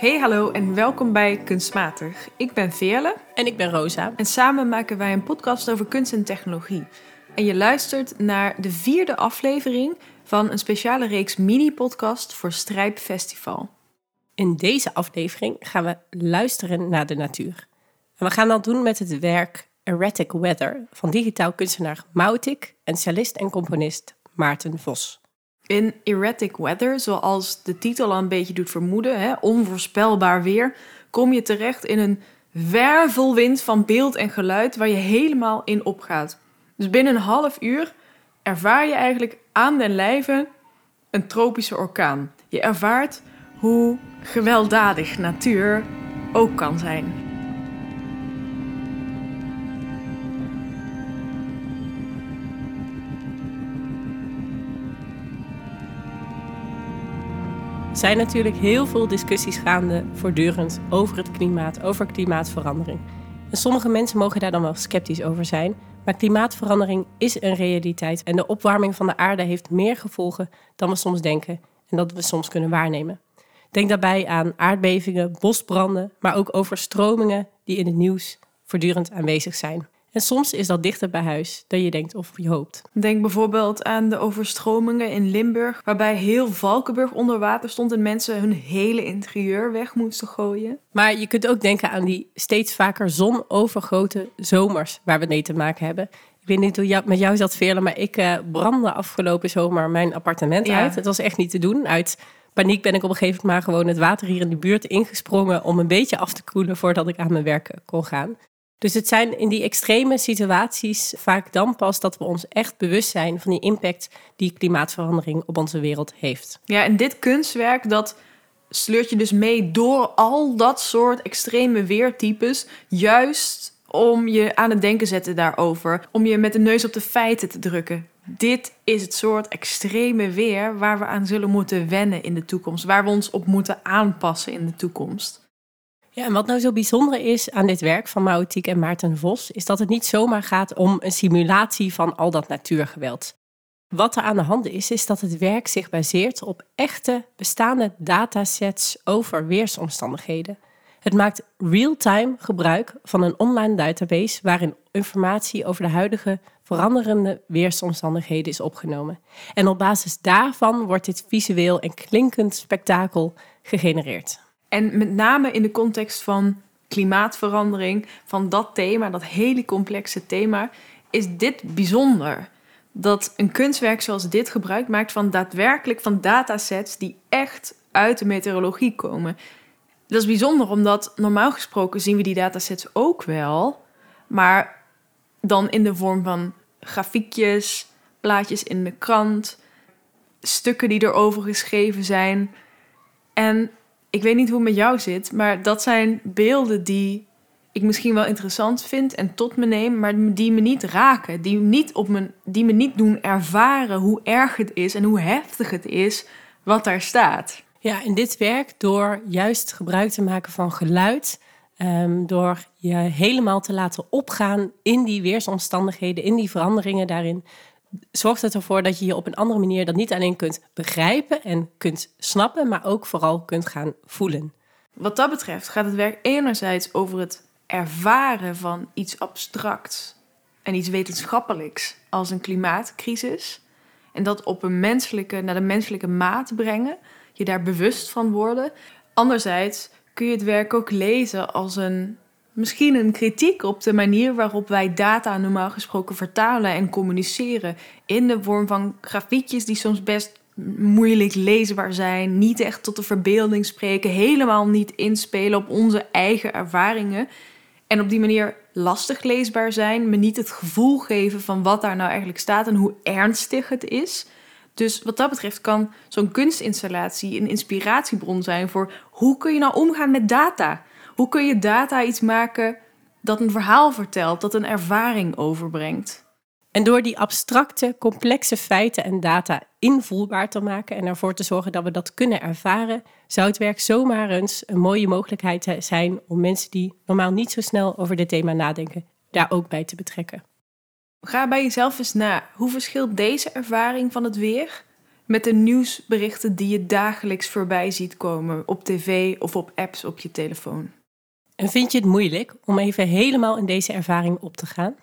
Hey hallo en welkom bij Kunstmatig. Ik ben Veerle En ik ben Rosa. en samen maken wij een podcast over kunst en technologie. En je luistert naar de vierde aflevering van een speciale reeks mini-podcast voor Strijp Festival. In deze aflevering gaan we luisteren naar de natuur. En we gaan dat doen met het werk Erratic Weather van digitaal kunstenaar Mautik en cellist en componist Maarten Vos. In Erratic Weather, zoals de titel al een beetje doet vermoeden, hè, onvoorspelbaar weer, kom je terecht in een wervelwind van beeld en geluid waar je helemaal in opgaat. Dus binnen een half uur ervaar je eigenlijk aan den lijve een tropische orkaan. Je ervaart hoe gewelddadig natuur ook kan zijn. Zijn natuurlijk heel veel discussies gaande voortdurend over het klimaat, over klimaatverandering. En sommige mensen mogen daar dan wel sceptisch over zijn, maar klimaatverandering is een realiteit en de opwarming van de aarde heeft meer gevolgen dan we soms denken en dat we soms kunnen waarnemen. Denk daarbij aan aardbevingen, bosbranden, maar ook overstromingen die in het nieuws voortdurend aanwezig zijn. En soms is dat dichter bij huis dan je denkt of je hoopt. Denk bijvoorbeeld aan de overstromingen in Limburg, waarbij heel Valkenburg onder water stond en mensen hun hele interieur weg moesten gooien. Maar je kunt ook denken aan die steeds vaker zonovergoten zomers waar we mee te maken hebben. Ik weet niet hoe jou, met jou zat, Veerle, maar ik eh, brandde afgelopen zomer mijn appartement Ja. uit. Het was echt niet te doen. Uit paniek ben ik op een gegeven moment maar gewoon het water hier in de buurt ingesprongen om een beetje af te koelen voordat ik aan mijn werk kon gaan. Dus het zijn in die extreme situaties vaak dan pas dat we ons echt bewust zijn van die impact die klimaatverandering op onze wereld heeft. Ja, en dit kunstwerk dat sleurt je dus mee door al dat soort extreme weertypes, juist om je aan het denken zetten daarover, om je met de neus op de feiten te drukken. Dit is het soort extreme weer waar we aan zullen moeten wennen in de toekomst, waar we ons op moeten aanpassen in de toekomst. Ja, en wat nou zo bijzonder is aan dit werk van Mautiek en Maarten Vos, is dat het niet zomaar gaat om een simulatie van al dat natuurgeweld. Wat er aan de hand is, is dat het werk zich baseert op echte bestaande datasets over weersomstandigheden. Het maakt real-time gebruik van een online database waarin informatie over de huidige veranderende weersomstandigheden is opgenomen. En op basis daarvan wordt dit visueel en klinkend spektakel gegenereerd. En met name in de context van klimaatverandering, van dat thema, dat hele complexe thema, is dit bijzonder. Dat een kunstwerk zoals dit gebruik maakt van daadwerkelijk van datasets die echt uit de meteorologie komen. Dat is bijzonder omdat normaal gesproken zien we die datasets ook wel, maar dan in de vorm van grafiekjes, plaatjes in de krant, stukken die erover geschreven zijn. En ik weet niet hoe het met jou zit, maar dat zijn beelden die ik misschien wel interessant vind en tot me neem, maar die me niet raken, die, niet op die me niet doen ervaren hoe erg het is en hoe heftig het is wat daar staat. Ja, en dit werkt door juist gebruik te maken van geluid. ehm, door je helemaal te laten opgaan in die weersomstandigheden, in die veranderingen daarin. Zorgt het ervoor dat je je op een andere manier dat niet alleen kunt begrijpen en kunt snappen, maar ook vooral kunt gaan voelen. Wat dat betreft gaat het werk enerzijds over het ervaren van iets abstracts en iets wetenschappelijks als een klimaatcrisis. En dat op een menselijke, naar de menselijke maat brengen, je daar bewust van worden. Anderzijds kun je het werk ook lezen als een, misschien een kritiek op de manier waarop wij data normaal gesproken vertalen en communiceren. In de vorm van grafiekjes die soms best moeilijk leesbaar zijn, niet echt tot de verbeelding spreken, helemaal niet inspelen op onze eigen ervaringen. En op die manier lastig leesbaar zijn, me niet het gevoel geven van wat daar nou eigenlijk staat en hoe ernstig het is. Dus wat dat betreft kan zo'n kunstinstallatie een inspiratiebron zijn voor hoe kun je nou omgaan met data? Hoe kun je data iets maken dat een verhaal vertelt, dat een ervaring overbrengt? En door die abstracte, complexe feiten en data invoelbaar te maken en ervoor te zorgen dat we dat kunnen ervaren, zou het werk zomaar eens een mooie mogelijkheid zijn om mensen die normaal niet zo snel over dit thema nadenken, daar ook bij te betrekken. Ga bij jezelf eens na. Hoe verschilt deze ervaring van het weer met de nieuwsberichten die je dagelijks voorbij ziet komen op tv of op apps op je telefoon. En vind je het moeilijk om even helemaal in deze ervaring op te gaan?